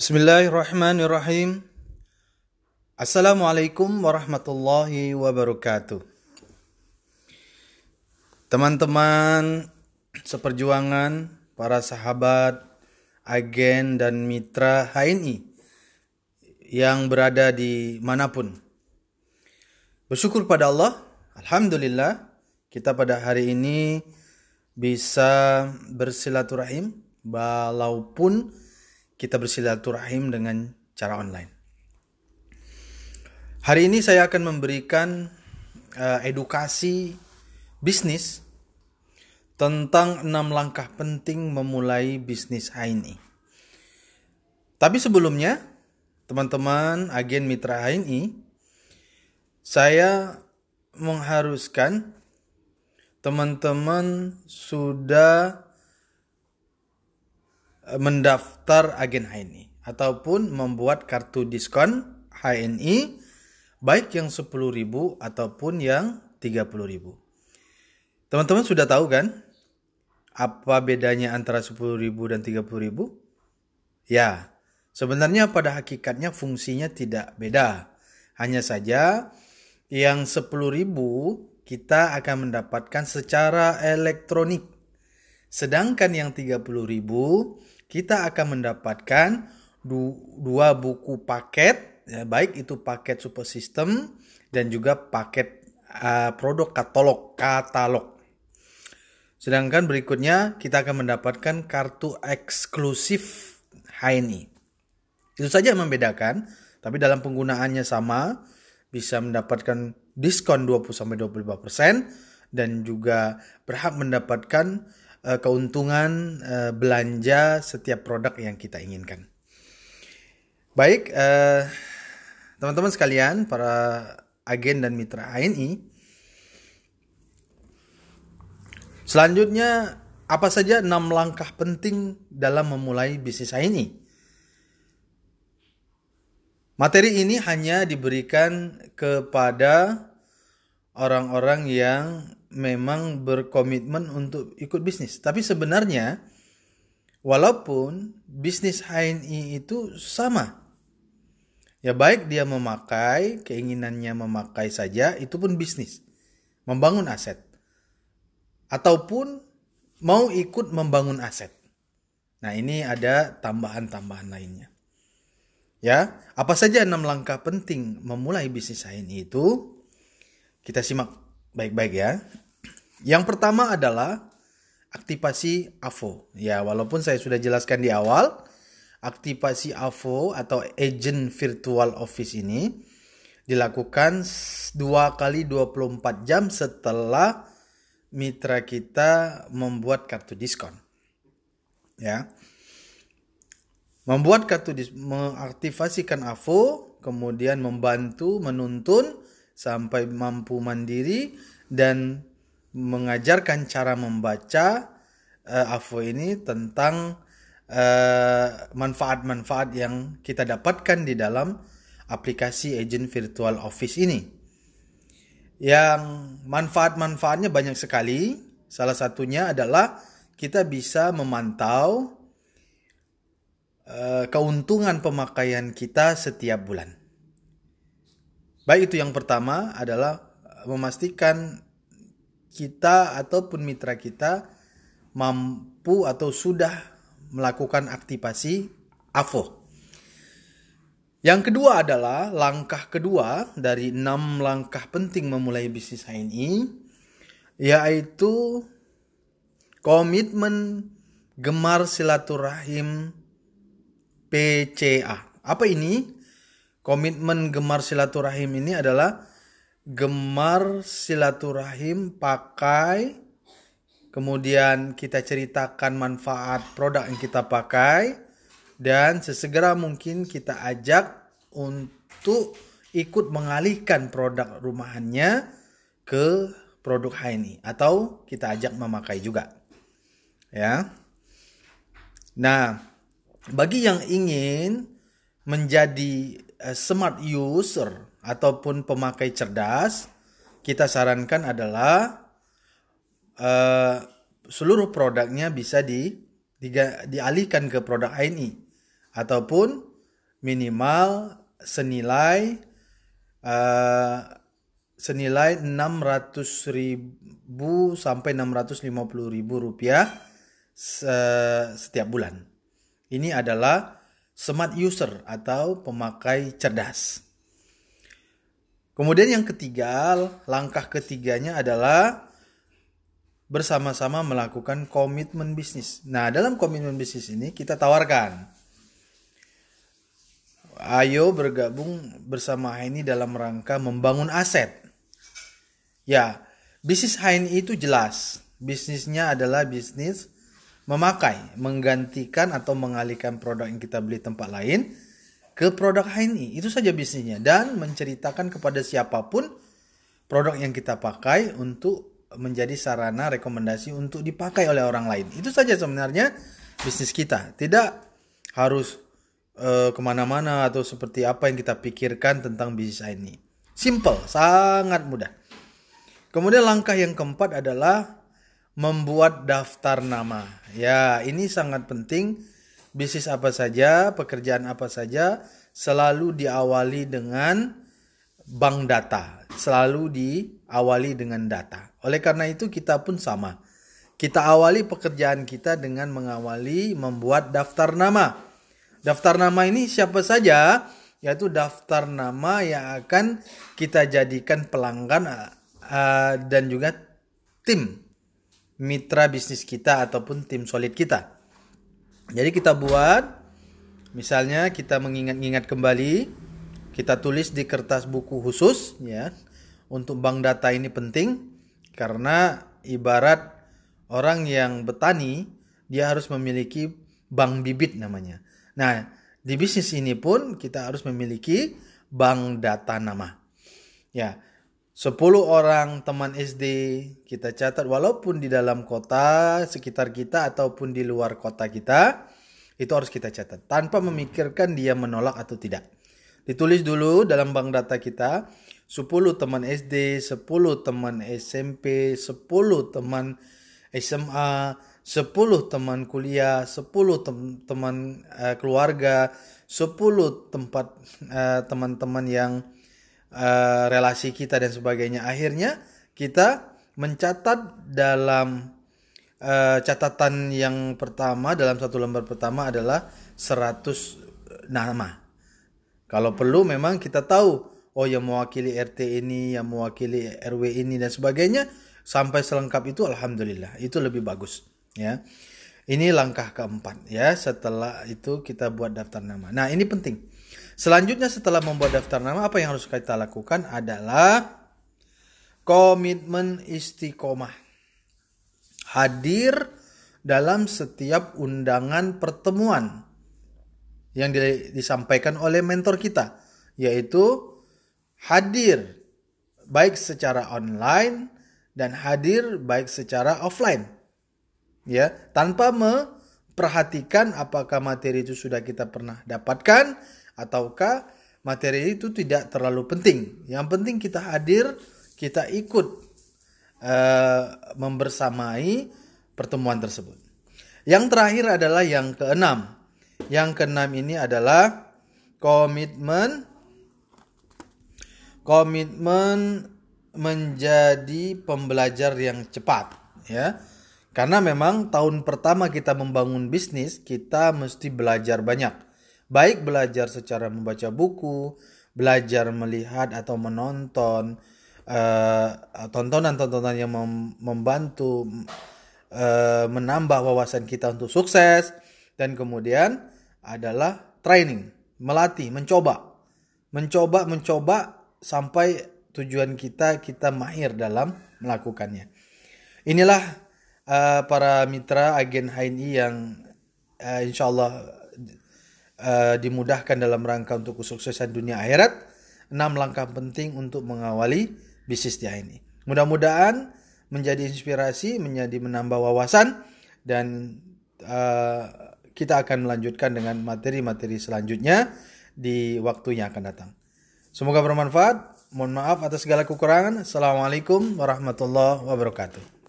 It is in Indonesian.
Bismillahirrahmanirrahim. Assalamualaikum warahmatullahi wabarakatuh. Teman-teman seperjuangan, para sahabat, agen dan mitra HNI yang berada di mana pun. Bersyukur pada Allah, Alhamdulillah kita pada hari ini bisa bersilaturahim walaupun kita bersilaturahim dengan cara online. Hari ini saya akan memberikan uh, edukasi bisnis tentang enam langkah penting memulai bisnis HNI. Tapi sebelumnya, teman-teman agen mitra HNI, saya mengharuskan teman-teman sudah mendaftar agen HNI ataupun membuat kartu diskon HNI baik yang 10.000 ataupun yang 30.000. Teman-teman sudah tahu kan apa bedanya antara 10.000 dan 30.000? Ya, sebenarnya pada hakikatnya fungsinya tidak beda. Hanya saja yang 10.000 kita akan mendapatkan secara elektronik. Sedangkan yang 30.000 kita akan mendapatkan dua buku paket, ya, baik itu paket super system dan juga paket uh, produk katalog katalog. Sedangkan berikutnya kita akan mendapatkan kartu eksklusif HNI. Itu saja yang membedakan, tapi dalam penggunaannya sama, bisa mendapatkan diskon 20-25% dan juga berhak mendapatkan uh, keuntungan uh, belanja setiap produk yang kita inginkan. Baik, eh, teman-teman sekalian, para agen dan mitra ANI, selanjutnya apa saja enam langkah penting dalam memulai bisnis ANI? Materi ini hanya diberikan kepada orang-orang yang memang berkomitmen untuk ikut bisnis. Tapi sebenarnya walaupun bisnis HNI itu sama. Ya baik dia memakai, keinginannya memakai saja, itu pun bisnis. Membangun aset. Ataupun mau ikut membangun aset. Nah ini ada tambahan-tambahan lainnya. Ya, apa saja enam langkah penting memulai bisnis HNI itu? Kita simak baik-baik ya. Yang pertama adalah aktivasi AVO. Ya, walaupun saya sudah jelaskan di awal, aktivasi AVO atau Agent Virtual Office ini dilakukan dua kali 24 jam setelah mitra kita membuat kartu diskon. Ya. Membuat kartu mengaktifasikan AVO, kemudian membantu menuntun sampai mampu mandiri dan mengajarkan cara membaca uh, AVO ini tentang eh, manfaat-manfaat uh, yang kita dapatkan di dalam aplikasi Agent Virtual Office ini. Yang manfaat-manfaatnya banyak sekali. Salah satunya adalah kita bisa memantau uh, keuntungan pemakaian kita setiap bulan. Baik itu yang pertama adalah memastikan kita ataupun mitra kita mampu atau sudah melakukan aktivasi AVO. Yang kedua adalah langkah kedua dari enam langkah penting memulai bisnis HNI, yaitu komitmen gemar silaturahim PCA. Apa ini? Komitmen gemar silaturahim ini adalah gemar silaturahim pakai kemudian kita ceritakan manfaat produk yang kita pakai dan sesegera mungkin kita ajak untuk ikut mengalihkan produk rumahannya ke produk HNI atau kita ajak memakai juga. Ya. Nah, bagi yang ingin menjadi smart user ataupun pemakai cerdas, kita sarankan adalah uh, seluruh produknya bisa di, di dialihkan ke produk HNI ataupun minimal senilai uh, senilai 600 ribu sampai 650 ribu rupiah setiap bulan. Ini adalah smart user atau pemakai cerdas. Kemudian yang ketiga, langkah ketiganya adalah bersama-sama melakukan komitmen bisnis. Nah, dalam komitmen bisnis ini kita tawarkan ayo bergabung bersama HNI dalam rangka membangun aset. Ya, bisnis HNI itu jelas. Bisnisnya adalah bisnis memakai, menggantikan atau mengalihkan produk yang kita beli tempat lain ke produk HNI. Itu saja bisnisnya dan menceritakan kepada siapa pun produk yang kita pakai untuk menjadi sarana rekomendasi untuk dipakai oleh orang lain. Itu saja sebenarnya bisnis kita. Tidak harus uh, ke mana-mana atau seperti apa yang kita pikirkan tentang bisnis ini. Simple, sangat mudah. Kemudian langkah yang keempat adalah membuat daftar nama. Ya, ini sangat penting. Bisnis apa saja, pekerjaan apa saja selalu diawali dengan bank data. Selalu diawali dengan data. Oleh karena itu kita pun sama. Kita awali pekerjaan kita dengan mengawali membuat daftar nama. Daftar nama ini siapa saja? Yaitu daftar nama yang akan kita jadikan pelanggan uh, dan juga tim mitra bisnis kita ataupun tim solid kita. Jadi kita buat, misalnya kita mengingat-ingat kembali, kita tulis di kertas buku khusus ya. Untuk bank data ini penting karena ibarat orang yang bertani dia harus memiliki bank bibit namanya. Nah, di bisnis ini pun kita harus memiliki bank data nama. Ya, 10 orang teman SD kita catat walaupun di dalam kota sekitar kita ataupun di luar kota kita itu harus kita catat tanpa memikirkan dia menolak atau tidak. Ditulis dulu dalam bank data kita 10 teman SD, 10 teman SMP, 10 teman SMA, 10 teman kuliah, 10 tem teman uh, keluarga, 10 tempat uh, teman-teman yang uh, relasi kita dan sebagainya. Akhirnya kita mencatat dalam uh, catatan yang pertama dalam satu lembar pertama adalah 100 nama. Kalau perlu memang kita tahu oh yang mewakili RT ini, yang mewakili RW ini dan sebagainya sampai selengkap itu alhamdulillah itu lebih bagus ya. Ini langkah keempat ya. Setelah itu kita buat daftar nama. Nah, ini penting. Selanjutnya setelah membuat daftar nama apa yang harus kita lakukan adalah komitmen istiqomah. Hadir dalam setiap undangan pertemuan yang disampaikan oleh mentor kita yaitu hadir baik secara online dan hadir baik secara offline ya tanpa memperhatikan apakah materi itu sudah kita pernah dapatkan ataukah materi itu tidak terlalu penting. Yang penting kita hadir, kita ikut uh, membersamai pertemuan tersebut. Yang terakhir adalah yang keenam. Yang keenam ini adalah komitmen komitmen menjadi pembelajar yang cepat ya. Karena memang tahun pertama kita membangun bisnis, kita mesti belajar banyak baik belajar secara membaca buku, belajar melihat atau menonton eh, tontonan-tontonan yang mem membantu uh, menambah wawasan kita untuk sukses dan kemudian adalah training, melatih, mencoba. Mencoba, mencoba sampai tujuan kita kita mahir dalam melakukannya. Inilah uh, para mitra agen HNI yang uh, insya Allah uh, dimudahkan dalam rangka untuk kesuksesan dunia akhirat. Enam langkah penting untuk mengawali bisnis dia ini. Mudah-mudahan menjadi inspirasi, menjadi menambah wawasan dan uh, kita akan melanjutkan dengan materi-materi selanjutnya di waktu yang akan datang. Semoga bermanfaat. Mohon maaf atas segala kekurangan. Assalamualaikum warahmatullahi wabarakatuh.